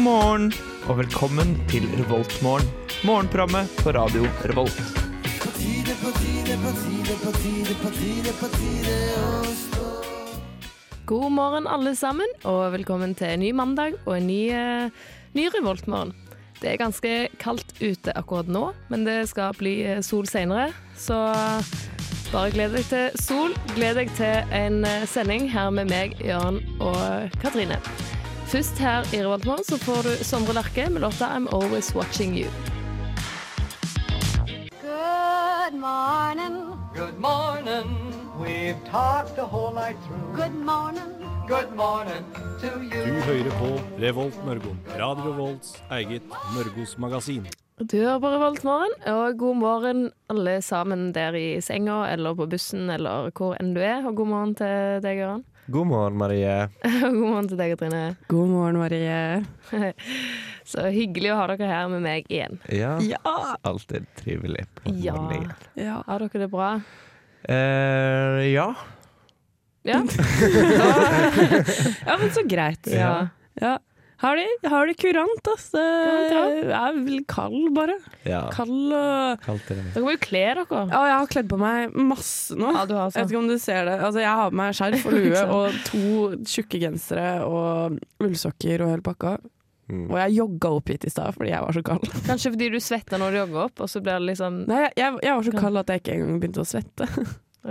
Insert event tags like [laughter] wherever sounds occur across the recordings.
God morgen og velkommen til Revoltmorgen. Morgenprogrammet på radio Revolt. God morgen, alle sammen, og velkommen til en ny mandag og en ny, eh, ny Revoltmorgen. Det er ganske kaldt ute akkurat nå, men det skal bli eh, sol senere. Så bare gled deg til sol. Gled deg til en eh, sending her med meg, Jørn og Katrine. Først her i Revoltmorgen så får du Sondre Lerche med låta I'm Always Watching You. Good morning. Good morning. We've talked the whole night through. Good morning. Good morning to you. Du hører på Revolt Mørgon, Radio Revolts eget Mørgos magasin. Du hører på Revoltmorgen, og god morgen alle sammen der i senga eller på bussen eller hvor enn du er. Og god morgen til deg, Gøran. God morgen, Marie. [laughs] God morgen til deg, Katrine. God morgen, Marie. [laughs] Så hyggelig å ha dere her med meg igjen. Ja, Ja. alltid trivelig på Ja. morgenen. ja. Har dere det bra? Eh, ja. Ja. [laughs] Ja, men så greit. Ja. Ja. Har de, har de kurant, ass. Det er vel kald, bare. ja. Kald og. Dere må jo kle dere. Ja, jeg har kledd på meg masse nå. Ja, du har Jeg vet ikke om du ser det. Altså, jeg har på meg skjerf og [laughs] lue og to tjukke gensere og ullsokker og hele pakka. Mm. Og jeg jogga opp hit i stad fordi jeg var så kald. [laughs] Kanskje fordi du svetter når du jogga opp, og så ble det liksom Nei, jeg, jeg, var så kald at jeg ikke engang begynte å svette.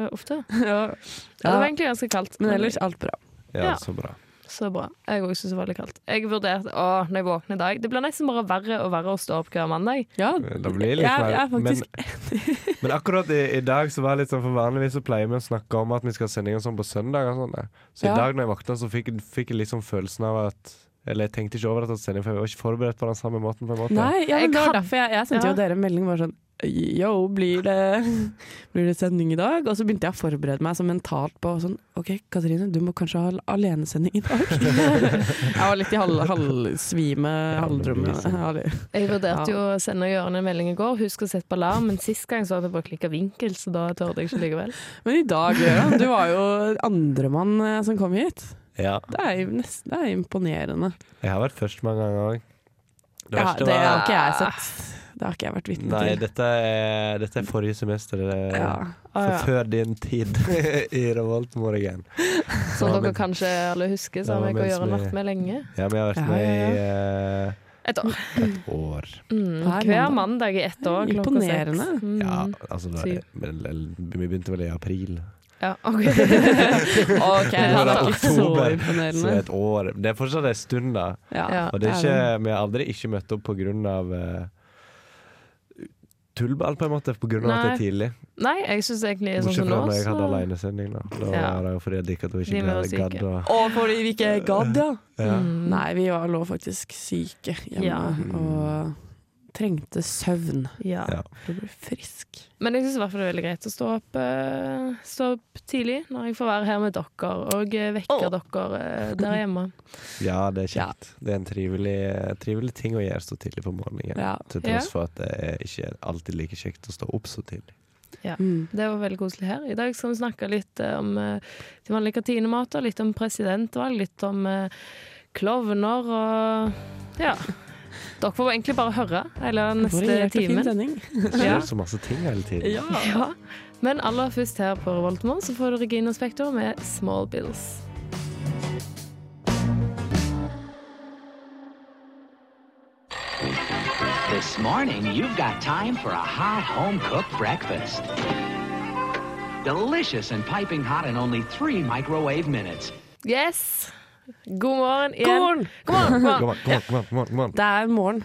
ofte. [laughs] ja. Ja, det var egentlig ganske kaldt. Men ellers alt bra. Ja, Ja. så bra. Så bra. Jeg òg syns det var veldig kaldt. Jeg vurderte å, når jeg våkner i dag Det blir nesten bare verre og verre å stå opp hver mandag. Ja, Det blir litt jeg, mer- jeg men, [laughs] men akkurat i, i dag så var det litt sånn For vanligvis så pleier vi å snakke om at vi skal ha sendinger sånn på søndag. Og sånn, der. så Ja. i dag når jeg våkna, så fikk, fikk jeg liksom følelsen av at Eller jeg tenkte ikke over at det var for jeg var ikke forberedt på den samme måten. på en måte Nei, ja, men det var kan- derfor jeg, jeg sendte Ja. jo dere en melding bare sånn Yo, blir det, [laughs] blir det sending i dag? Og så begynte jeg å forberede meg så mentalt på sånn OK, Katrine, du må kanskje ha alenesending i dag. [laughs] jeg var litt i halv- halvsvime, halvdrømme. Jeg vurderte jo å sende Jørgen en melding i går. Husk å sette på alarm, men sist gang så hadde jeg bare klikka vinkel, så da tørde jeg ikke likevel. [laughs] Men i dag, Jørgen, du var jo andremann eh, som kom hit. Ja, Det er nesten, det er imponerende. jeg har vært først mange ganger òg. Ja, det har ikke jeg sett. Det har ikke jeg vært vitne Nei, til. dette er, dette er forrige semester. Det er Ja. Ah, for ja. før din tid [laughs] i Revoltmorgen. Som dere kanskje alle husker, så har jeg og mens Jørgen vi- vært med lenge. Ja, vi har vært Ja, med i uh, Et år. et år. Mm, Hver hver mandag. i ett år klokka Imponerende. seks. Mm. Ja, altså eller, Vi begynte vel i april. Ja, [laughs] ok. OK, det var er ikke så oktober, Så imponerende. et år. Det er fortsatt en stund, da. Ja. Og det er ikke, vi har aldri ikke møtt opp på grunn av eh, tullball, på en måte. På grunn av at det er tidlig. Nei, jeg syns egentlig sånn Bortsett som fra nå, når jeg hadde alenesending. Da Da Ja. var det jo fordi jeg ikke, at vi ikke ble gadd. Og, Og fordi vi ikke gadd, ja. ja. Mm. Nei, vi var, lå faktisk syke hjemme Ja. og trengte søvn Ja. Ja. for å bli frisk. Men jeg syns i hvert fall det er veldig greit å stå opp, eh, stå opp tidlig når jeg får være her med dere og vekker oh. dere eh, der hjemme. [laughs] ja, det er Ja. Det er en trivelig, trivelig ting å gjøre så tidlig på morgenen. Ja. Til Ja. tross for at det er ikke alltid like kjekt å stå opp så tidlig. Mm. Det var veldig koselig her. I dag skal vi snakke litt eh, om eh, de vanlige kantinemater, litt om presidentvalg, litt om eh, klovner og ja. Dere får egentlig bare høre hele neste time. [laughs] Det skjer Ja. så masse ting hele tiden. Ja. Men aller først her på Revoltmorgen så får du Regina Spektor med 'Small Bills'. This morning, you've got time for a hot home cooked breakfast. Delicious and piping hot in only three microwave minutes. Yes! God morgen igjen. God morgen! God god. Det er morgen.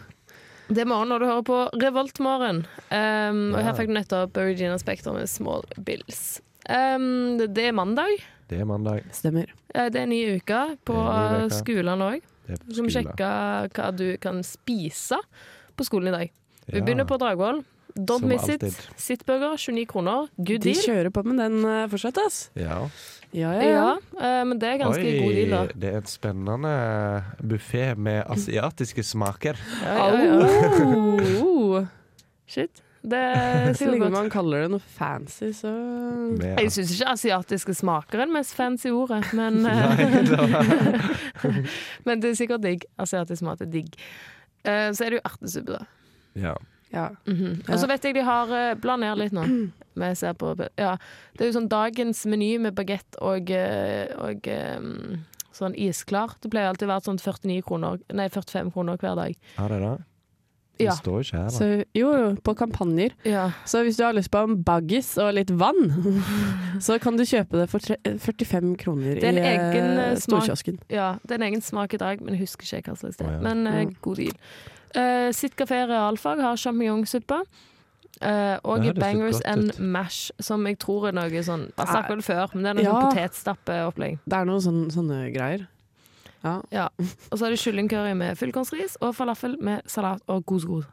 Det er morgen når du hører på Revoltmorgen. Um, og her fikk du nettopp Regina Spekter med 'Small Bills'. Um, det det er mandag. Det er mandag. Stemmer. Eh, Det er ny uke på skolen òg. Så skal vi sjekke hva du kan spise på skolen i dag. Vi Ja. begynner på Dragvoll. Don't Som miss it. Sittburger, 29 kroner. Good De deal. kjører på med den uh, fortsatt, ass. Ja. Ja, ja, Ja, ja. eh, men det er ganske god deal, da. det er en spennende buffé med asiatiske smaker. Ja, ja, ja. Au! [laughs] Shit. Det er Så lenge man kaller det noe fancy, så Jeg syns ikke asiatiske smaker er det mest fancy ordet, men, [laughs] [laughs] men det er sikkert digg. Asiatisk mat er digg. Eh, så er det jo ertesuppe, da. Ja. Ja. Mhm. Ja. Og så vet jeg de har uh, Bla ned litt nå. [clears throat] Men jeg ser på ja, Det er jo sånn dagens meny med bagett og, eh, og um, sånn isklar. Det pleier alltid å være sånn 49 kroner Nei, 45 kroner hver dag. Har det det? Det Ja. står ikke her, da. Så jo, jo, på kampanjer. Ja. Så hvis du har lyst på en baggis og litt vann, [laughs] så kan du kjøpe det for tre 45 kroner Det er en i egen, eh, eh, smak. storkiosken. ja. Det er en egen smak i dag, men jeg husker ikke hva slags det er. ja. Men eh, Mm. god deal. Uh, Sitt kafé realfag har sjampinjongsuppe. Uh, og i Bangers and ut. mash, som jeg tror er noe sånn Jeg snakket vel før, men det er noe Ja. sånn potetstappeopplegg. Det er noen sånne, sånne greier. Ja. Ja. Og så er det kyllingcurry med fullkornsris og falafel med salat og couscous.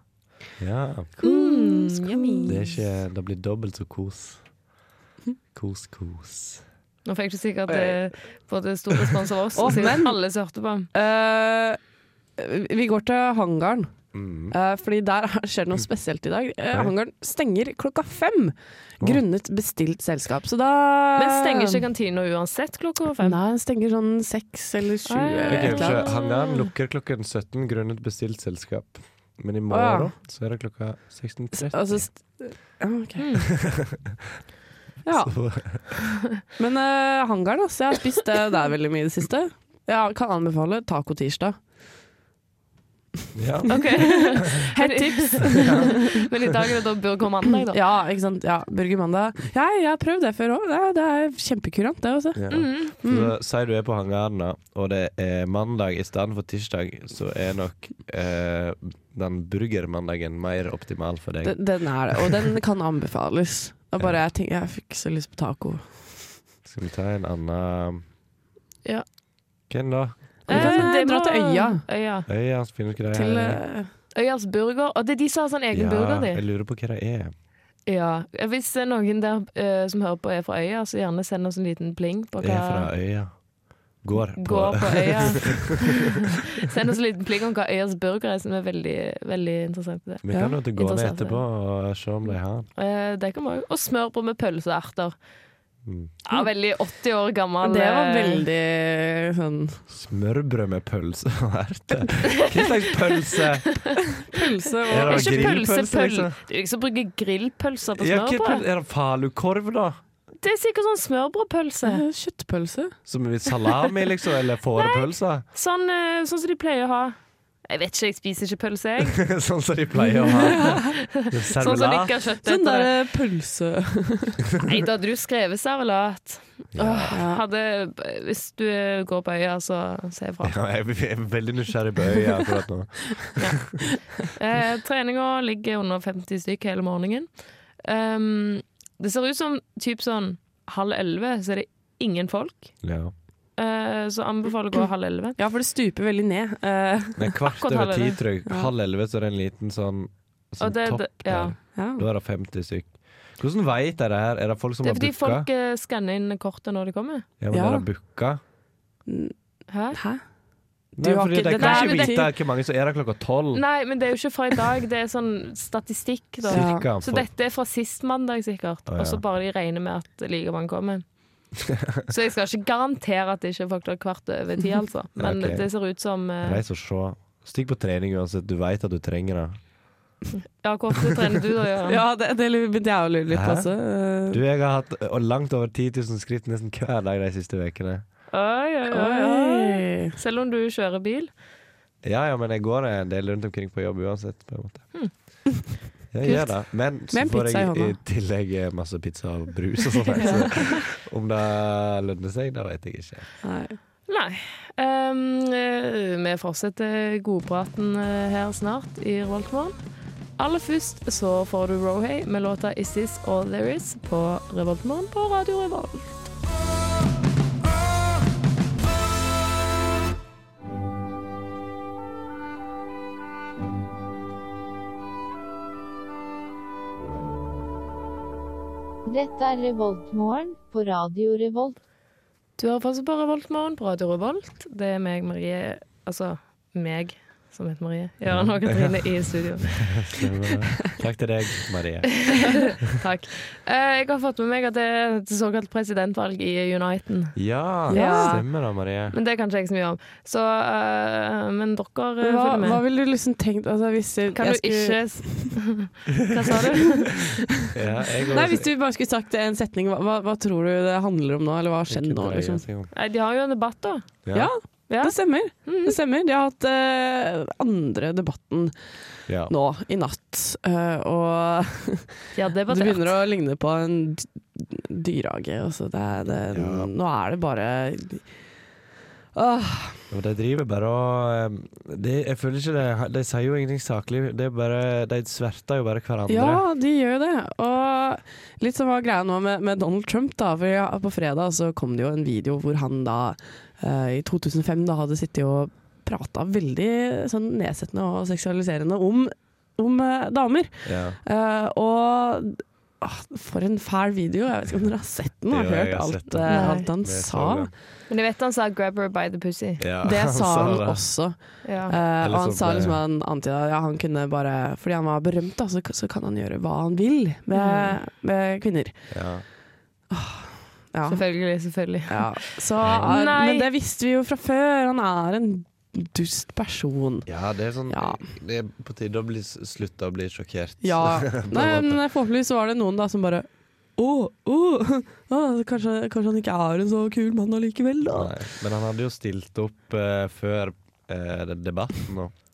Ja. Mm. Det, er ikke, det blir dobbelt så kos. Kos, kos. Nå fikk ikke sikkert uh, både stor respons av oss, og alle som hørte på. Eh, vi går til hangaren, Mm. Uh, fordi der [laughs] skjer det noe spesielt i dag. Uh, hangaren stenger klokka fem, grunnet bestilt selskap. Så da Men stenger ikke kantina uansett klokka fem? Nei, den stenger sånn seks eller sju. Ah, ja, eller ja, Ok, et eller annet. så Hangaren lukker klokken 17 grunnet bestilt selskap. Men i Å, morgen så er det klokka 16.30. Altså, st- ja, ok. Mm. [laughs] Ja. Så- Men uh, hangaren, altså. Jeg har spist det der veldig mye i det siste. Jeg kan anbefale taco-tirsdag. Ja. [laughs] Ok. [laughs] Hett tips! [laughs] Men i dag er det da burger mandag, da. Ja, ikke sant. Ja, Burger mandag. Ja, jeg har prøvd det før òg. Det, det er kjempekurant, det også. Ja. Mm. Så sier du er på hangaren, og det er mandag i stedet for tirsdag, så er nok eh, den burgermandagen mer optimal for deg. Den, den er det, og den kan anbefales. Det er bare jeg tenker, jeg fikk så lyst på taco. Skal vi ta en annen Ja. Hvem da? Eh, dra til Øya. Øya. Øya, så finner du det Til eh, Øyas burger. Og det er de som har sånn egen Ja, burger, jeg lurer på hva det er. Ja. Hvis det er noen der eh, som hører på er fra Øya, så gjerne send oss en liten pling på hva er fra Øya. Går på, går på Øya. [laughs] send oss en liten pling om hva Øyas burger er, som er veldig, veldig interessant. Det. Vi kan jo gå ned Interessant, etterpå og se om de har den. Eh, det kan vi også. Og smørbrød med pølse og erter. Mm. Ja, veldig 80 år gammel. Det var eh, veldig sånn Smørbrød med pølse [laughs] og. Hva slags pølse? pølse Er Det det er ikke grillpølse, pølse, pøl. liksom? Det er ingen som bruker grillpølser på Ja, smørbrød. pøl- er det falukorv, da? Det er sikkert sånn smørbrødpølse. kjøttpølse. [laughs] Som salami, liksom? Eller fårepølse? Sånn, eh, sånn som de pleier å ha. Jeg vet ikke, jeg spiser ikke pølse, jeg. [laughs] sånn som de pleier å ha. [laughs] Sånn som de kjøttet. ikke har kjøtt Sånn der eh, pølse [laughs] Nei, da hadde du skrevet servelat. Ja. Åh, hadde, hvis du går på øya, så si ifra. Ja, jeg er veldig nysgjerrig på øya akkurat nå. Eh, treninga ligger under 50 stykk hele morgenen. Um, det ser ut som typ sånn halv elleve, så er det ingen folk. Ja. Eh, så anbefaler å gå halv elleve. Ja, for det stuper veldig ned. Men Det er kvart over ti, tror jeg. Halv elleve så er det en liten sånn, sånn det- topp det- ja. der. ja. Da er det 50 stykk. Hvordan veit de det her? Er det folk som Det er har fordi booka? folk uh, skanner inn kortet når de kommer. Ja, men Ja. er det booka? Hæ? Hæ? Nei, fordi ikke- de det- kan Nei, ikke vite hvor mange som er der klokka tolv. Nei, men det er jo ikke fra i dag. Det er sånn statistikk. Da. Ja. Så dette er fra sist mandag, sikkert. Og så bare de regner med at like mange kommer. [laughs] Så jeg skal ikke garantere at det ikke er faktor kvart over ti, altså. [laughs] Men okay. det ser ut som uh... Reis og se. Stikk på trening uansett. Du veit at du trenger det. Ja, hvor ofte trener du da, Jørgen? [laughs] Ja, det, det begynte jeg å lure litt? Eh, Du, jeg har hatt og langt over 10 000 skritt nesten hver dag de siste ukene. Oi, oi, oi, oi. Selv om du kjører bil? Ja ja, men jeg går en del rundt omkring på jobb uansett, på en måte. Jeg gjør det. Men så får i jeg i tillegg eh, masse pizza og brus og sånn. Så [laughs] om det lønner seg, det vet jeg ikke. Nei. Nei. Ehm, eh, vi fortsetter godpraten eh, her snart i Revoltmorgen. Aller først så får du Rohay med låta 'Is This All There Is' på Revoltmorgen på Radio Revolt. Dette er Revoltmorgen på Radio Revolt. Du hører fortsatt på Revoltmorgen på Radio Revolt. Det er meg, Marie Altså meg. Som heter Marie. Gøran og Katrine i studio. [laughs] Takk til deg, Marie. [laughs] Takk. Eh, jeg har fått med meg at det er et såkalt presidentvalg i Uniten. Ja, Ja. stemmer det, Marie. Men det kan ikke jeg så mye om. Så, uh, men dere eh, Hva, følger med. hva ville du liksom tenkt altså, hvis jeg, kan jeg du skulle, ikke [laughs] Hva sa du? Ja, jeg Nei, Hvis du bare skulle sagt en setning, hva, hva, hva tror du det handler om nå? Eller hva har skjedd nå? Liksom? Nei, de har jo en debatt, da. Ja, Ja. Det stemmer. Mm. Det stemmer. De har hatt uh, andre debatten Ja. nå i natt. Uh, og [laughs] De det, det begynner å ligne på en dyrehage. Altså, Ja. Nå er det bare Åh, de driver bare og eh, de, Jeg føler ikke det De sier jo ingenting saklig. Det er bare, de sverter jo bare hverandre. Ja, de gjør jo det. Og litt som var greia nå med, med Donald Trump, da. For ja, på fredag så kom det jo en video hvor han da eh, i 2005 da hadde sittet og prata veldig sånn nedsettende og seksualiserende om, om uh, damer. Ja. Eh, og ah, for en fæl video. Jeg vet ikke om dere har sett den og hørt alt, alt han sa. Men jeg vet han sa 'grab her by the pussy'. Ja, Det sa han det. også. Ja. Uh, og han sa liksom han antyda ja, han kunne bare Fordi han var berømt, da, så, så kan han gjøre hva han vil med, med kvinner. Ja. Ja. Selvfølgelig, selvfølgelig. Ja. Så, [laughs] Nei. eh, men det visste vi jo fra før. Han er en dust person. ja, det er sånn Ja. Det er på tide å bli, slutte å bli sjokkert. Ja. [laughs] Nei, men forhåpentligvis var det noen da som bare å, oh, oh, oh, kanskje, kanskje han ikke er en så kul mann allikevel, da. Nei, men han hadde jo stilt opp uh, før uh, debatten og, eh,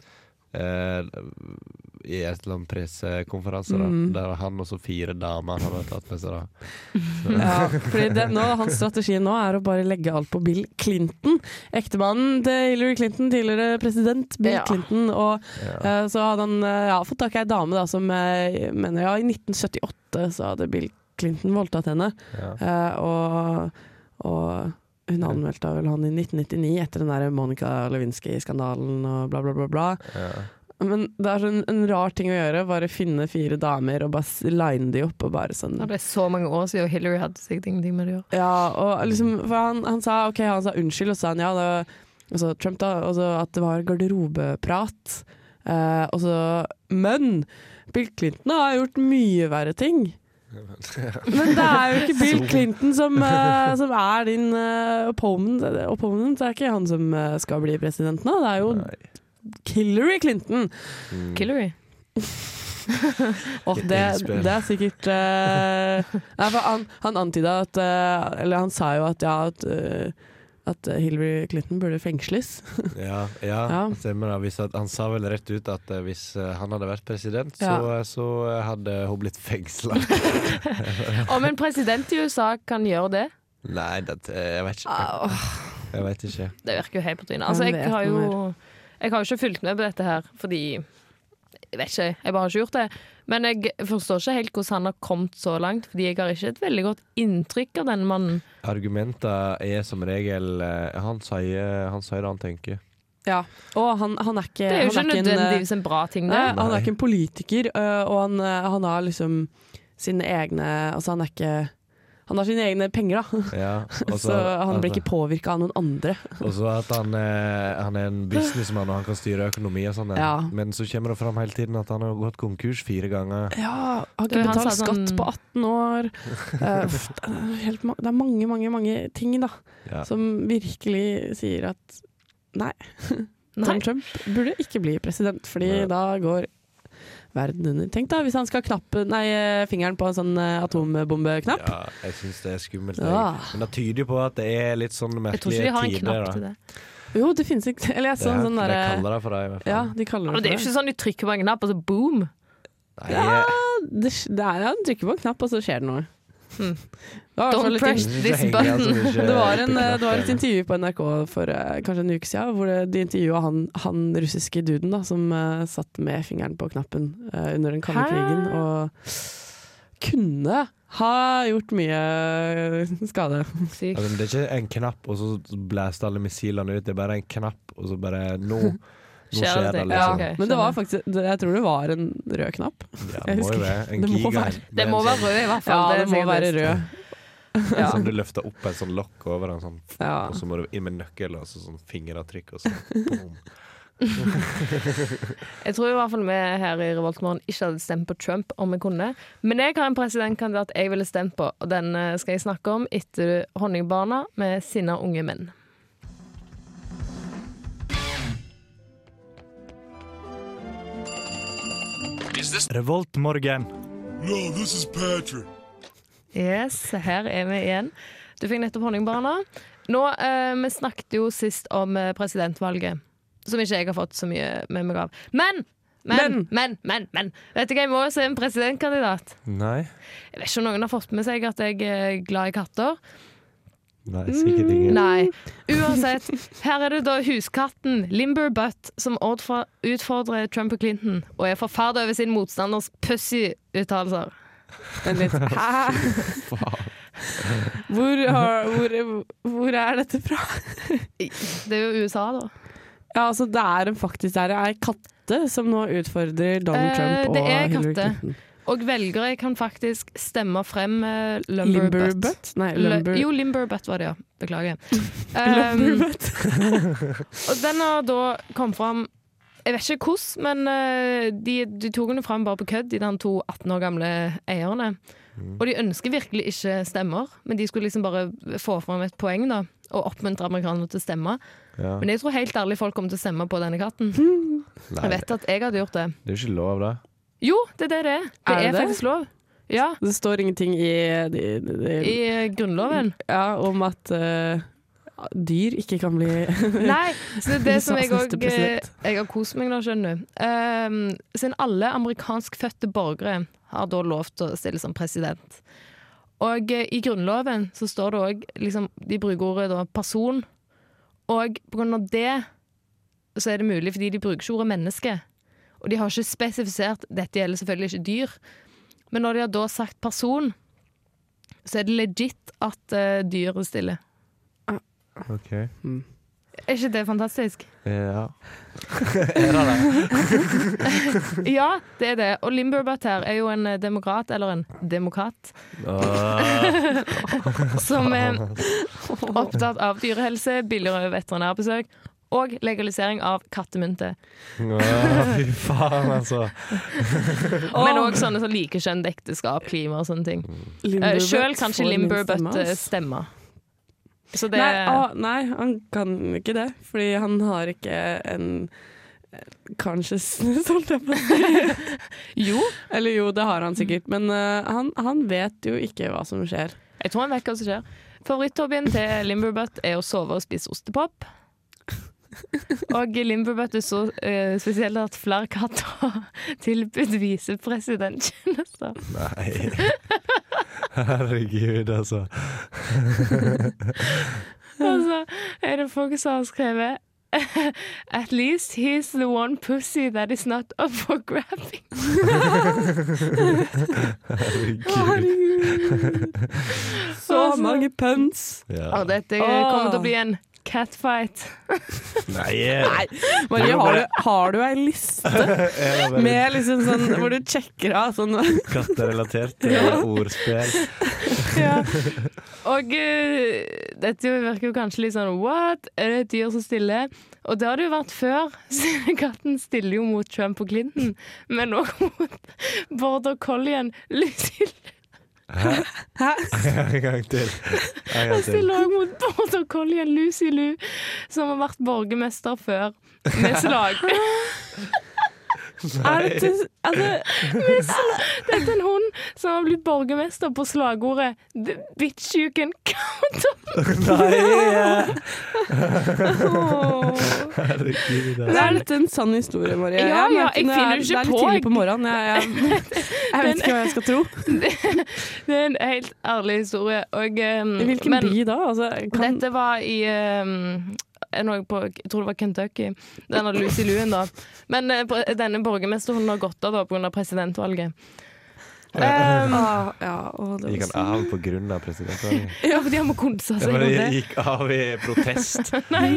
i et eller annet pressekonferanse, Mm. der han og så fire damer hadde tatt med seg da. [laughs] Ja, fordi det, nå, Hans strategi nå er å bare legge alt på Bill Clinton. Ektemannen til Hillary Clinton, tidligere president Bill Ja. Clinton. Og Ja. eh, så hadde han eh, ja, fått tak i ei dame da, som jeg mener ja, i 1978 så hadde Bill Clinton voldtatt henne. Ja. Eh, og, og hun anmeldte vel han i 1999 etter den der Monica Lewinsky-skandalen og bla, bla, bla. bla. Ja. Men det er sånn en rar ting å gjøre. Bare finne fire damer og bare line de opp og bare sånn Det ble så mange år siden og Hillary hadde sikkert ingenting med det å gjøre. Ja, og liksom For han, han sa OK, han sa unnskyld, og så sa han ja, det var så Trump da, og så at det var garderobeprat. Eh, og så Men Bill Clinton har gjort mye verre ting. [laughs] Men det er jo ikke Bill Clinton som, uh, som er din uh, opponent. opponent. Det er ikke han som uh, skal bli president nå, det er jo Nei. Hillary Clinton. Mm. Hillary. Og det, det er sikkert eh, [laughs] Nei, for han, han antyda at eh, Eller han sa jo at ja, at, eh, at Hillary Clinton burde fengsles. [laughs] Ja, ja, [laughs] Ja. stemmer det. Han sa vel rett ut at eh, hvis eh, han hadde vært president, så, Ja. så så, hadde hun blitt fengsla. [laughs] Om en president i USA kan gjøre det, Nei, det, jeg vet ikke. Jeg vet ikke. det virker jo helt på trynet. Altså, jeg har jo Jeg har ikke fulgt med på dette her fordi Jeg vet ikke, jeg bare har ikke gjort det. Men jeg forstår ikke helt hvordan han har kommet så langt, fordi jeg har ikke et veldig godt inntrykk av denne mannen. Argumenter er som regel eh, Han sier, han sier det han tenker. Ja. Og han, han er ikke Det er jo ikke er eh, nødvendigvis en bra ting, det. han er ikke en politiker, øh, og han, øh, han har liksom sine egne Altså, han er ikke Han har sine egne penger, da. Ja, [laughs] også, Så han blir ikke påvirka av noen andre. [laughs] Og så at han, eh, han er en businessmann og han kan styre økonomi og sånn. Ja. Men så kommer det fram hele tiden at han har gått konkurs fire ganger. Ja, har ikke betalt sånn- skatt på 18 år. Eh, uff, det, er helt, det er mange, mange, mange ting da Ja. som virkelig sier at nei, [laughs] Nei. Donald Trump burde ikke bli president, fordi Nei. da går verden under. Tenk da hvis han skal knappe nei, eh, fingeren på en sånn eh, atombombeknapp. Ja, jeg syns det er skummelt. Ja. Men det tyder jo på at det er litt sånn Jeg tror ikke merkelige de har en knapp til det. Jo, det finnes ikke [laughs] Eller jeg Det så er, sånn de kaller det for det, i hvert fall. Ja, de kaller Men det det er jo ikke sånn de trykker på en knapp, og så boom! Nei, Ja, det, det er, ja, du trykker på en knapp, og så skjer det noe. Hmm. Don't press this [laughs] altså, button. det var, en, [laughs] eh, det var et intervju på NRK for eh, kanskje en uke siden, hvor de intervjua han, han russiske duden da, som uh, satt med fingeren på knappen uh, under den kalde krigen, og kunne ha gjort mye skade. Sykt. Altså, det er ikke en knapp, og så blæste alle missilene ut. Det er bare en knapp, og så bare Nå, [laughs] nå Skjer det det, liksom. Ja. Men det var faktisk, jeg tror det var en rød knapp. Ja, det må [laughs] jo være en Det må være- Det må være rød, i hvert fall. Ja, det, det må være rød. Ja. Sånn du løfter opp et sånn lokk over den, sånn Ja. Og så må du inn med nøkkel og så sånn fingeravtrykk, og så boom. [laughs] Jeg tror i hvert fall vi her i Revoltmorgen ikke hadde stemt på Trump om vi kunne. Men jeg har en presidentkandidat jeg ville stemt på, og den eh, skal jeg snakke om etter Honningbarna med sinna unge menn. Revoltmorgen. Yes, her er vi igjen. Du fikk nettopp Honningbarna. Nå, eh, Vi snakket jo sist om eh, presidentvalget, som ikke jeg har fått så mye med meg av. Men! Men, men, men, men. Vet du hva, jeg må jo se en presidentkandidat. Nei. Jeg vet ikke om noen har fått med seg at jeg er glad i katter. Nei, sikkert ingen. Nei. Uansett, her er det da huskatten Limber Butt som utfordrer Trump og Clinton, og er forferdet over sin motstanders pussy-uttalelser. Vent litt. [laughs] Hæ? Hvor, har, hvor, hvor er dette fra? Det er jo USA, da. Ja, altså Det er en faktisk det er ei katte som nå utfordrer Donald Eh, Trump og det er Hillary katte. Og velgere kan faktisk stemme frem uh, Lumber, Limberbutt? Nei, lumber, Jo, Limberbutt var det, ja. Beklager. [laughs] Um, [laughs] og den har da kommet fram Jeg vet ikke hvordan, men uh, de, de tok den fram bare på kødd, de to 18 år gamle eierne. Og de ønsker virkelig ikke stemmer, men de skulle liksom bare få fram et poeng da, og oppmuntre amerikanerne til å stemme. Ja. Men jeg tror helt ærlig folk kommer til å stemme på denne katten. [laughs] Nei, Jeg vet at jeg hadde gjort det. det er jo ikke lov, da. Jo, det er det det er. Det Er er, det det? faktisk lov. Ja, Det står ingenting i, de, i eh, Grunnloven. ja, om at uh, dyr ikke kan bli [laughs] Nei, så det er [laughs] det som jeg òg. Jeg har kost meg nå, skjønner du. Um, siden alle amerikanskfødte borgere har da lov til å stille som president. Og uh, i Grunnloven så står det òg liksom, De bruker ordet da person. Og på grunn av det så er det mulig fordi de bruker ikke ordet menneske. Og de har ikke spesifisert Dette gjelder selvfølgelig ikke dyr. Men når de har da sagt person, så er det legit at uh, dyret stiller. OK. Er ikke det fantastisk? Ja. [laughs] er det det? [laughs] Ja, det er det. Og Limberbutt her er jo en eh, demokrat, eller en demokrat, [laughs] som er opptatt av dyrehelse, billigere veterinærbesøk og legalisering av kattemynte. åh, fy faen, altså. [laughs] Men òg sånne som likekjønnet ekteskap, klima og sånne ting. Uh, Sjøl kan ikke får min stemme, eh, ass. stemme. Så det Nei, å, nei, han kan ikke det, fordi han har ikke en consciousness, holdt jeg på å [laughs] si. Jo, Eller jo, det har han sikkert, men uh, han, han vet jo ikke hva som skjer. jeg tror han vet hva som skjer. Favoritthobbyen til Limberbutt er å sove og spise ostepop. [laughs] Og Limberbutt er så uh, spesielt at flere katter [laughs] tilbudt visepresidenttjenester. Nei. [laughs] Herregud, altså. altså, er det folk som har skrevet At least he's the one pussy that is not up for grabbing. Herregud. Så mange puns! Ja. Og dette kommer til å bli en catfight. Nei, Nei. Marie, har du, har du ei liste [laughs] med liksom sånn hvor du sjekker av sånn katterelaterte [laughs] ordspill? [laughs] Ja. Og uh, dette virker jo kanskje litt sånn What? Er det et dyr som stiller? Og det har det jo vært før. Katten stiller jo mot Trump og Clinton, men òg mot border collien Lucy Hæ? En gang til. Til. stiller òg mot Bård og Kolje Lucy Lou, som har vært borgermester før, med slag. [laughs] Er dette altså, Dette er en hund som har blitt borgermester på slagordet The bitch you can count on. [laughs] Nei! Det åh. Er litt en sann historie, Marie? Ja, ja, jeg finner er- jo ikke Det er litt tidlig på morgenen. Jeg, jeg, jeg vet ikke hva jeg [laughs] skal tro. Det er en helt ærlig historie. Og, um, I hvilken men by da? Altså, kan, dette var i um, på, Jeg tror det var Kentucky. Denne Lucy Luen, da. Men eh, denne borgermesterhunden har gått av pga. presidentvalget. Um, ah, ja, å, det Gikk han av på grunn av presidentvalget? [laughs] ja, fordi han må konse Ja, seg men det det. gikk av i protest. [laughs] Nei,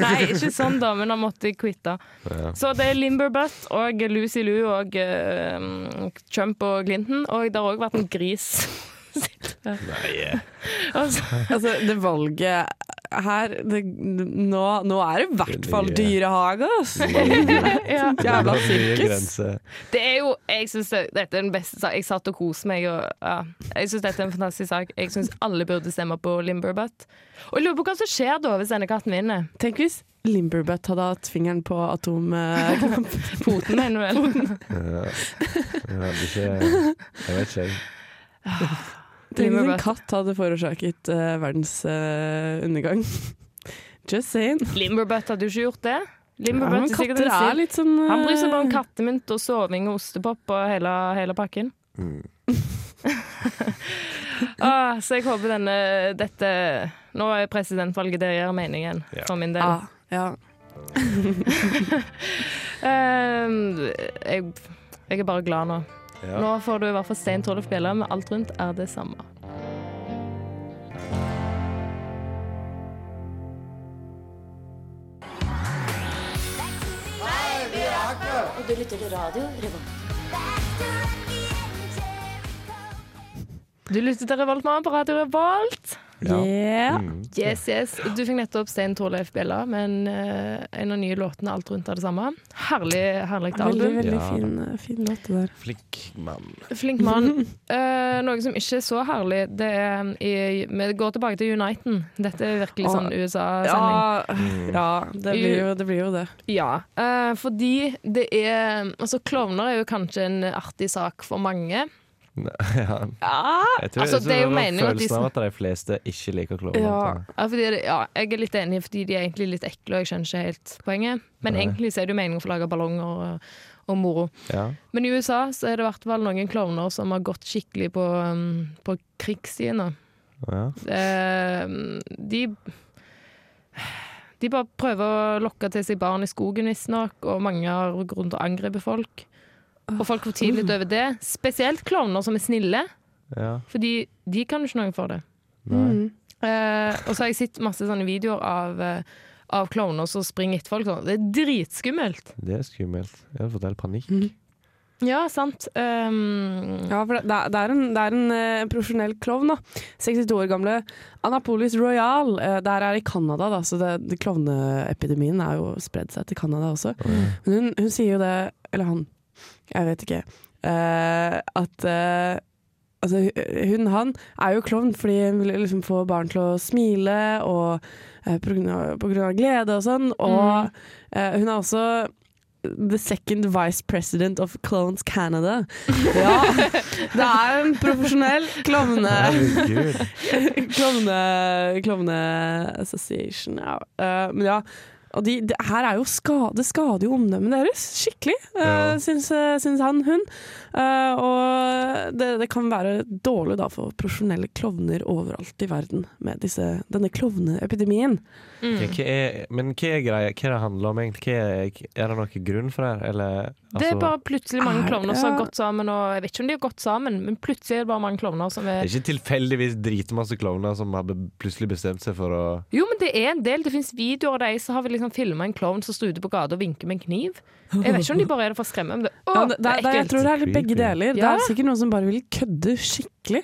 nei, ikke sånn, da, men han måtte quitte. Ja. Så det er Limberbutt og Lucy Lou og uh, Trump og Clinton. Og det har òg vært en gris. [laughs] Nei, altså, Altså, det valget her det, nå, nå er det i hvert fall dyrehage, ass! [laughs] [laughs] Ja. Jævla sirkus. Det er jo, jeg synes det, Dette er den beste saken. Jeg satt og koste meg. Og, ja. Jeg syns dette er en fantastisk sak. Jeg syns alle burde stemme på Limberbutt. Og jeg lurer på hva som skjer da hvis denne katten vinner. Tenk hvis Limberbutt hadde hatt fingeren på atomknappen. [laughs] Foten, mener du vel? Ja. Jeg vet ikke Jeg Tenk hvis en katt hadde forårsaket uh, verdens uh, undergang. [laughs] Just saying. Limberbutt hadde jo ikke gjort det. Ja, men er katter er litt sånn uh... Han bryr seg bare om kattemynt og soving og ostepop og hele, hele pakken. Mm. [laughs] Ah, så jeg håper denne dette Nå er presidentvalget det gjør meningen, Ja. for min del. Ah, ja. um, [laughs] jeg, jeg er bare glad nå. Ja. Nå får du i hvert fall Stein Torleif Bjella, men alt rundt er det samme. Og du lytter til radio Revolt. Du lytter til Revoltmann på Radio Revolt. Ja. Yeah. Mm. Yes, yes. Du fikk nettopp Stein Torleif Bjella med en, eh, en av nye låtene Alt rundt er det samme. Herlig, herlig Veldig, album. veldig Ja. fin, eh, fin låt det der. Flink mann. Flink mann. [laughs] Eh, noe som ikke er så herlig, det er i, Vi går tilbake til Uniten. Dette er virkelig sånn USA-sending. Ja, ja det, blir jo, det blir jo det. Ja, eh, fordi det er Altså, klovner er jo kanskje en artig sak for mange. [laughs] Ja. Jeg tror, Altså, jeg tror det er jo meningen at de følelsen av at de fleste ikke liker klovner. Ja. Ja, ja, jeg er litt enig, fordi de er egentlig litt ekle, og jeg skjønner ikke helt poenget. Men Nei. egentlig så er det jo meningen å få lage ballonger og, og moro. Ja. Men i USA så er det i hvert fall noen klovner som har gått skikkelig på, um, på krigsstien. Ja. Uh, de De bare prøver å lokke til seg barn i skogen, visstnok, og mange har grunn rundt å angripe folk. Og folk fortviler litt over det. Spesielt klovner som er snille, ja. fordi de kan jo ikke noe for det. Mm. Eh, og så har jeg sett masse sånne videoer av, eh, av klovner som springer etter folk. Sånn. Det er dritskummelt. Det er skummelt. Jeg har fått helt panikk. Mm. Ja, sant. Um, Ja, for det, det er- en, det er en uh, profesjonell klovn, da. 62 år gamle Anapolis Royal. eh, der er i Canada, da, så det, det klovneepidemien er jo spredd seg til Canada også. Men hun, hun sier jo det, eller han, jeg vet ikke, Uh, at uh, Altså, hun, han er jo klovn fordi hun vil liksom få barn til å smile og uh, på, grunn av, på grunn av glede og sånn. Og eh, hun er også the second vice president of Clones Canada. [laughs] Ja, det er en profesjonell klovne... [laughs] Klovne... Klovne association, ja. Eh, men ja, og de, det her er jo skade, det skader jo omdømmet deres skikkelig, uh, syns, eh, syns han, hun. Uh, og det, det kan være dårlig da for profesjonelle klovner overalt i verden med disse, denne klovneepidemien. mm. Okay, hva er, men hva er greia? Hva er det handler om egentlig? Hva er, er det noen grunn for det? Eller, Det er altså, bare plutselig mange er- klovner som har gått sammen, og jeg vet ikke om de har gått sammen, men plutselig er det bare mange klovner som er det er ikke tilfeldigvis dritmasse klovner som har plutselig bestemt seg for å Jo, men det er en del. Det fins videoer av de som har liksom filma en klovn som står ute på gata og vinker med en kniv. Jeg vet ikke om de bare er det for å skremme, men det, å, Ja, det, det er ekkelt. jeg tror det er litt begge deler. deler. Det er sikkert noen som bare vil kødde skikkelig.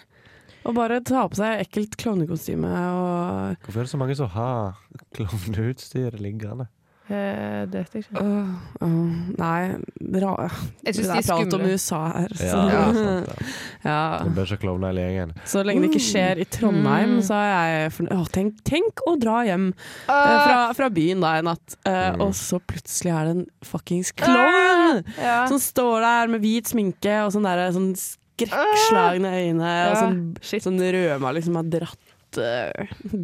Og bare ta på seg ekkelt klovnekostyme og Hvorfor er det så mange som har klovneutstyr liggende? Eh, det vet jeg ikke. Uh, uh, Nei, bra. Jeg det syns de er er prat om. USA her. Så, Ja, ja, [laughs] ja. det. blir ikke klovne hele gjengen. så lenge det ikke skjer i Trondheim, Mm. så er jeg fornøyd. Tenk, tenk å dra hjem Ah, fra, fra byen da en natt, eh, Mm. og så plutselig er det en fuckings klovn ja. som står der med hvit sminke og sånn der, sånn skrekkslagne øyne og sånn, sånn rødma liksom har dratt,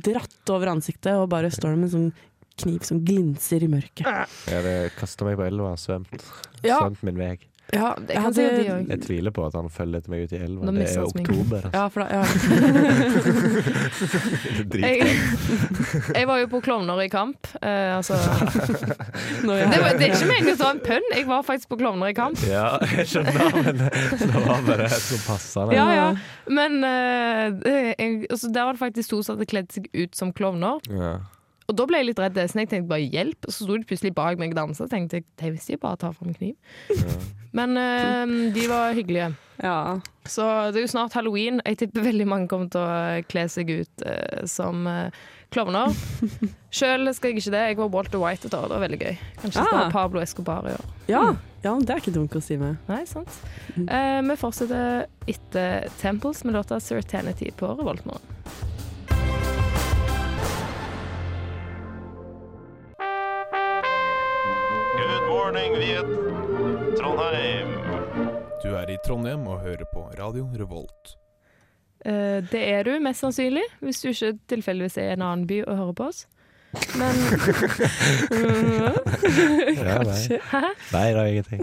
dratt over ansiktet og bare står der med en sånn kniv som glinser i mørket. Jeg hadde kasta meg på elva og svømt. Ja. Svømt min vei. Ja, jeg, kan sikkert. Jeg tviler på at han følger etter meg ut i elva. Det er oktober. Altså. Ja, for da, ja. [laughs] Jeg, [laughs] jeg var jo på Klovner i kamp. Eh, altså. [laughs] Når det, var, det er ikke meningen å ta en pønn, jeg var faktisk på Klovner i kamp. Ja, jeg skjønner, men det var bare så passende. Ja, ja. Men eh, jeg, altså, der var det faktisk to som hadde kledd seg ut som klovner. Ja. Og da ble jeg litt redd, så jeg tenkte bare hjelp. Og så sto de plutselig bak meg og dansa. tenkte jeg, det hvis de bare tar fram kniv. Ja. [laughs] Men eh, de var hyggelige. Ja. Så det er jo snart halloween. Jeg tipper veldig mange kommer til å kle seg ut eh, som eh, klovner. [laughs] Sjøl skal jeg ikke det. Jeg var Walter White et år, det var veldig gøy. Kanskje Ah. Pablo Escobar i år. Ja. ja, det er ikke dumt å si med. Nei, sant. Eh, vi fortsetter etter Temples med låta 'Certainity' på Revoltmorgen. Morning, Viet. Trondheim. Du er i Trondheim og hører på Radio Revolt. Eh, det er du mest sannsynlig, hvis du ikke tilfeldigvis er i en annen by og hører på oss. Men [laughs] Kanskje. Hæ? nei, det er ingenting.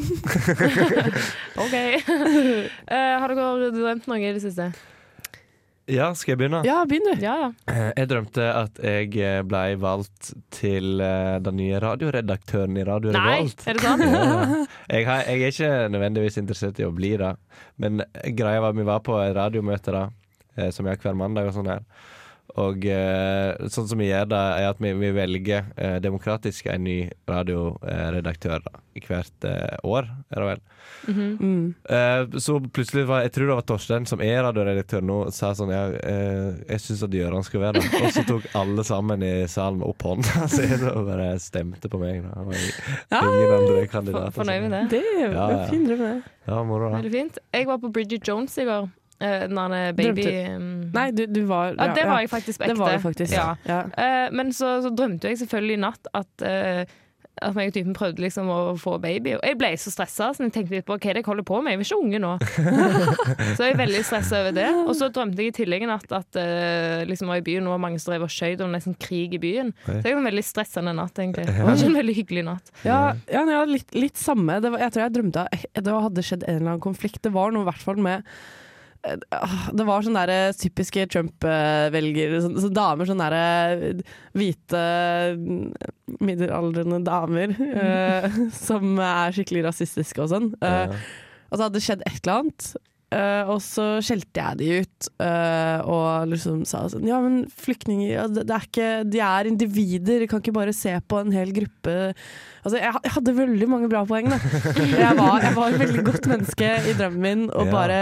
[laughs] OK. Eh, har dere drømt noe i det siste? Ja, skal jeg begynne? Ja, begynn du. Ja, ja. Eh, Jeg drømte at jeg eh, ble valgt til eh, den nye radioredaktøren i Radio Nei, Revolt. er det sant? [laughs] Ja. Jeg, har, jeg er ikke nødvendigvis interessert i å bli det, men greia var at vi var på radiomøte da, som vi har hver mandag og sånn her. Og eh, sånn som vi gjør det, er at vi, vi velger eh, demokratisk en ny radioredaktør da, i hvert eh, år, er det vel. Mm. Eh, så plutselig var jeg tror det var Torstein som er radioredaktør nå, sa sånn ja, eh, jeg syns at Gøran skal være det. Og så tok alle sammen i salen opp hånda [laughs] si og bare stemte på meg. Da. Ja, ingen andre kandidater. Fornøyd med det? Det er jo Ja, ja. fin drøm, det. Ja, moro da. Veldig fint. Jeg var på Bridget Jones i går. Der baby um, Nei, du, du var ja, Det var jeg faktisk ekte. Det var jeg faktisk. Ja. Ja. Eh, men så, så drømte jeg selvfølgelig i natt at uh, at meg og typen prøvde liksom å få baby. Og jeg ble så stressa, så jeg tenkte litt på hva er det jeg holder på med. Jeg vil ikke unge nå. [laughs] så jeg er veldig stressa over det. Og så drømte jeg i tillegg en natt at uh, liksom var i byen, og mange som drev og skøyt, og det var nesten krig i byen. Oi. Så jeg var en veldig stressende natt, egentlig. Det var ikke en veldig hyggelig natt. Ja, ja, ja litt, litt samme. Det var, jeg tror jeg drømte at det hadde skjedd en eller annen konflikt. Det var noe i hvert fall med det var sånne der typiske Trump-velgere. Så, så damer, sånne der hvite middelaldrende damer uh, [laughs] som er skikkelig rasistiske og sånn. Uh, Og så hadde det skjedd et eller annet. Uh, og så skjelte jeg de ut uh, og liksom sa sånn Ja, men flyktninger ja, det, det er ikke, De er individer, kan ikke bare se på en hel gruppe Altså, jeg, jeg hadde veldig mange bra poeng, da. [laughs] Jeg var, jeg var et veldig godt menneske i drømmen min, og Ja. bare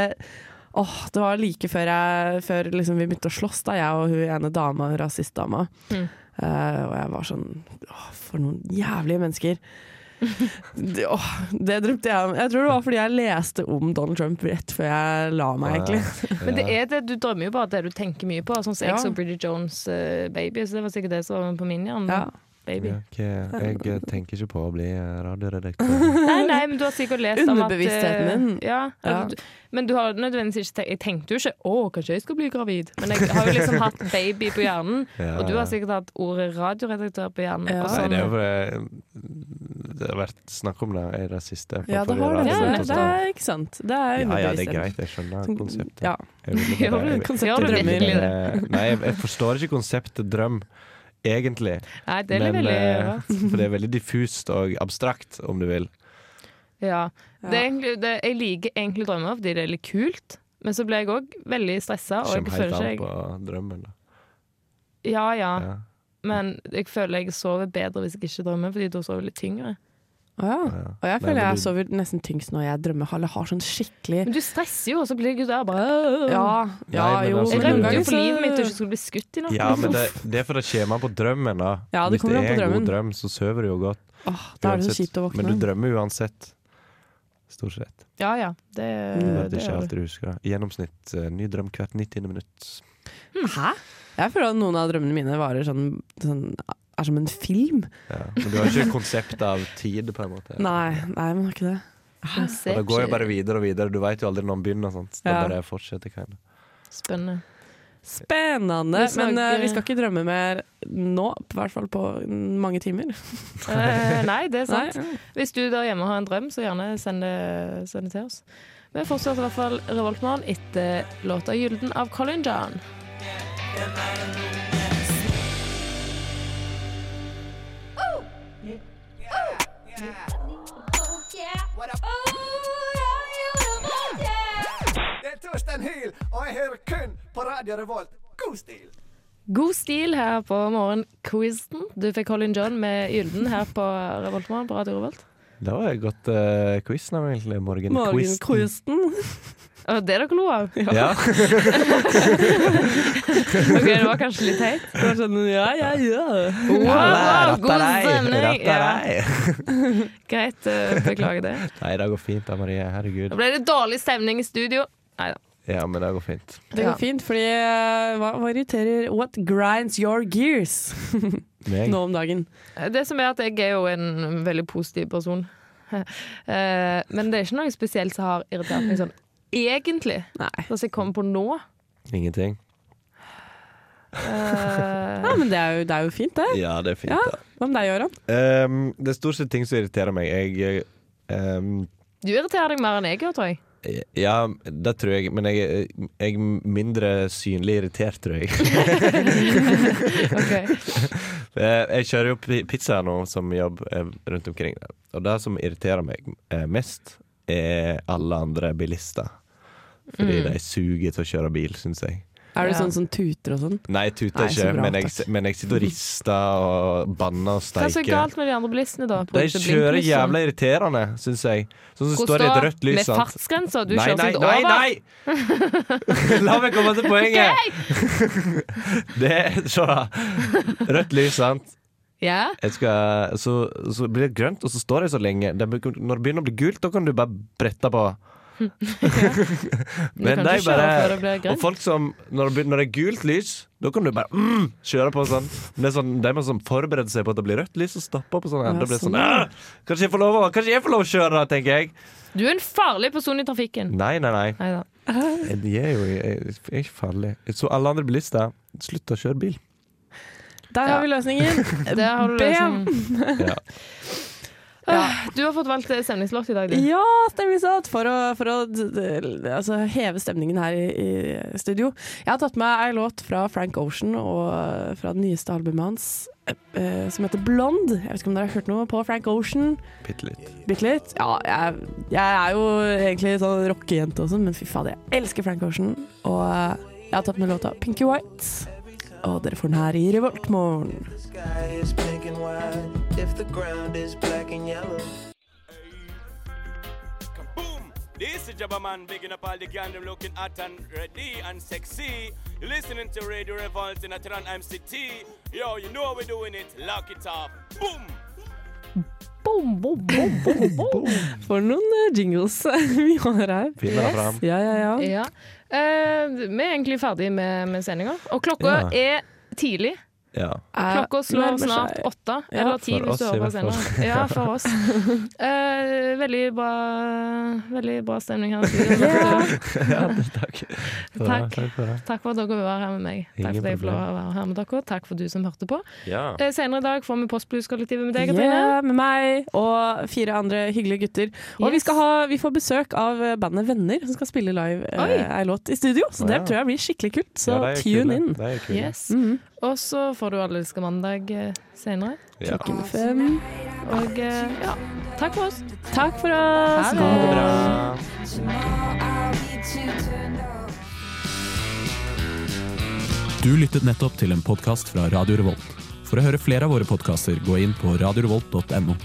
Åh, det var like før, jeg, før liksom vi begynte å slåss, da, jeg og hun ene dama, rasistdama. Mm. Uh, og jeg var sånn Åh, for noen jævlige mennesker. [laughs] det, åh, det drømte jeg om. Jeg tror det var fordi jeg leste om Donald Trump rett før jeg la meg, egentlig. Men det er det, du drømmer jo bare det du tenker mye på. Sånn som Ja. så Bridget Jones uh, Baby, så det var sikkert det som var på min hjerne. Ja. Baby. Ja, ok. Jeg eh, tenker ikke på å bli eh, radioredaktør. [laughs] [laughs] Nei, nei, men du har sikkert lest om at Underbevisstheten min. Ja, Ja. altså, du- Men du har nødvendigvis ikke tenkt Jeg tenkte jo ikke 'Å, kanskje jeg skal bli gravid', men jeg har jo liksom [laughs] hatt baby på hjernen. Ja, Og du har sikkert hatt ordet radioredaktør på hjernen. Ja. Nei, det er det har vært snakk om det i det siste. Ja, det har det. Ja, det, er ikke sant. Det er ja, ja, det er greit. Jeg skjønner konseptet. Ja. Jeg jeg, jeg, jeg, jeg, jeg-? Eh, Nei, jeg, jeg forstår ikke konseptet drøm, egentlig. Nei, det er Men, veldig ja. [laughs] For det er veldig diffust og abstrakt, om du vil. Ja. Det er egentlig, det, jeg liker egentlig drømmer fordi det er litt kult, men så ble jeg òg veldig stressa. Kommer helt an jeg... på drømmen. Da. Ja ja, Ja. men jeg føler jeg sover bedre hvis jeg ikke drømmer, fordi da sover jeg litt tyngre. Å ja. Ja. Og jeg føler jeg du- sover nesten tyngst når jeg drømmer. Eller har sånn skikkelig Men du stresser jo, og så blir du der bare Ja, ja Nei, jo. altså- Jeg men noen rømte ganger jo for livet mitt og ikke skulle bli skutt i natt. Ja, men det, det er for det kommer på drømmen. da Ja, det Hvis kommer det er en god drøm, så sover du jo godt. Åh, da er det så kjipt å våkne. Men du drømmer uansett. Stort sett. Ja ja, det, Du det, det ikke alt du. alltid du husker. I gjennomsnitt eh, ny drøm hvert 90. minutt. Hæ? Jeg føler at noen av drømmene mine varer sånn, sånn Er som en film. Ja. Men du har ikke konsept av tid, på en måte. Nei, nei, men har ikke det. Og det går jo bare videre og videre. Du vet jo aldri når den begynner. Sant? Det Ja. bare fortsetter. Kind of. Spennende. Spennende. Snakker- Men uh, vi skal ikke drømme mer nå, i hvert fall på mange timer. Eh, nei, det er sant. Nei. Hvis du der hjemme har en drøm, så gjerne send det, send det til oss. Vi fortsetter i hvert fall Revoltmorgen etter låta 'Gylden' av Colin John. Det er Torstein Hyl, og jeg hører kun på Radio Revolt. God stil! God stil her på morgenquizen. Du fikk Colin John med 'Gylden' her på Revoltmorgen på Radio Revolt. Det var et godt uh, quiz, egentlig. Morgenquiz. Morgenquizen. Det [laughs] det dere lo av? [laughs] Ja. [laughs] Ok, det var kanskje litt teit. Det var sånn ja, ja, ja. Wow, Alle, god stemning. Ja, greit, eh, beklager det. Nei, det går fint da, Marie. Herregud. Da ble det dårlig stemning i studio. Nei da. Ja, men det går fint. Det går fint, fordi eh, hva, hva irriterer What grinds your gears [laughs] nå om dagen? Det som er at jeg er jo en veldig positiv person. Eh, Men det er ikke noe spesielt som har irritert meg sånn egentlig. Nei. Altså jeg kommer på nå. Ingenting? Uh, [laughs] Ja, men det er jo, det er jo fint, det. Ja, det er fint, Ja. da. Hva med deg, Gøran? Um, det er stort sett ting som irriterer meg. Jeg um, Du irriterer deg mer enn jeg gjør, tror jeg. Ja, det tror jeg, men jeg, er- mindre synlig irritert, tror jeg. okay. [laughs] jeg kjører jo pizza nå som jobb eh, rundt omkring. Og det som irriterer meg eh, mest, er alle andre bilister. Fordi Mm. de suger til å kjøre bil, syns jeg. Er det Ja. sånn som tuter og sånn? Nei, jeg tuter Nei, ikke, bra, men jeg, men jeg sitter og rister og banner og steiker. Hva er så galt med de andre bilistene, da? De kjører jævla irriterende, syns jeg. Sånn som står i et rødt lys. Med fartsgrensa, du nei, kjører nei, nei, over. nei! [laughs] La meg komme til poenget! [laughs] Det Se, da. Rødt lys, sant. Ja. Jeg skal, så, så blir det grønt, og så står jeg så lenge. Når det begynner å bli gult, da kan du bare brette på. Men de bare Og folk som Når det, når det er gult lys, da kan du bare mm, kjøre på sånn. Men det er sånn De må sånn forberede seg på at det blir rødt lys, og stopper på sånn. Ja, blir sånn sånn, ja. «Åh, Kanskje jeg får lov å Kanskje jeg får lov å kjøre, da, tenker jeg. Du er en farlig person i trafikken. Nei, nei, nei. Neida. Jeg er jo jeg er ikke farlig. Så alle andre bilister, slutt å kjøre bil. Der Ja. har vi løsningen. [laughs] Der har du løsningen. Ja. [laughs] Ah, Du har fått valgt eh, stemningslåt i dag, du. Ja, stemningslåt! For å, for å altså, heve stemningen her i, i studio. Jeg har tatt med ei låt fra Frank Ocean og eh, fra det nyeste albumet hans eh, som heter Blond. Jeg vet ikke om dere har hørt noe på Frank Ocean? Bitte litt. Bitt litt. Ja, jeg, jeg er jo egentlig sånn rockejente også, men fy fader, jeg elsker Frank Ocean. Og jeg har tatt med låta Pinky White. Dere får den her i Revoltmorgen. sky is pink and white, if the ground is black and yellow. Boom! This is Jabba Man bigging up all the gang them looking hot and ready and sexy. Listening to Radio Revolt in Atran MCT. Yo, you know how we're doing it. Lock it up. Boom! Boom, boom, boom, boom, boom. [laughs] For noen eh, jingles [laughs] vi har her. Yes. Ja, ja, ja. Ja. Uh, vi er egentlig ferdig med, med sendinga. Og klokka Ja. er tidlig. Ja. Klokka slår snart åtte. Ja, eller ti, hvis du har hører på senere. Ja, for oss. [laughs] Eh, veldig bra Veldig bra stemning her. ja, takk. [laughs] Takk. takk for det. Takk for at dere vil være her med meg. Takk for at jeg får lov å være her med dere. Takk for du som hørte på. Ja. Eh, senere i dag får vi Postblues-kollektivet med deg, Katrine. Yeah, med meg og fire andre hyggelige gutter. Og vi, Yes. skal ha, vi får besøk av eh, bandet Venner, som skal spille live eh, ei låt i studio. Så det tror jeg blir skikkelig kult. Så Ja, tune kule. in. Det er kule. Og så får du Allelska mandag eh, senere. Ja. Klokken fem. Og eh, ja, takk for oss. Takk for oss. Ha det bra. Du lyttet nettopp til en podkast fra Radio Revolt. For å høre flere av våre podkaster, gå inn på radiorevolt.no.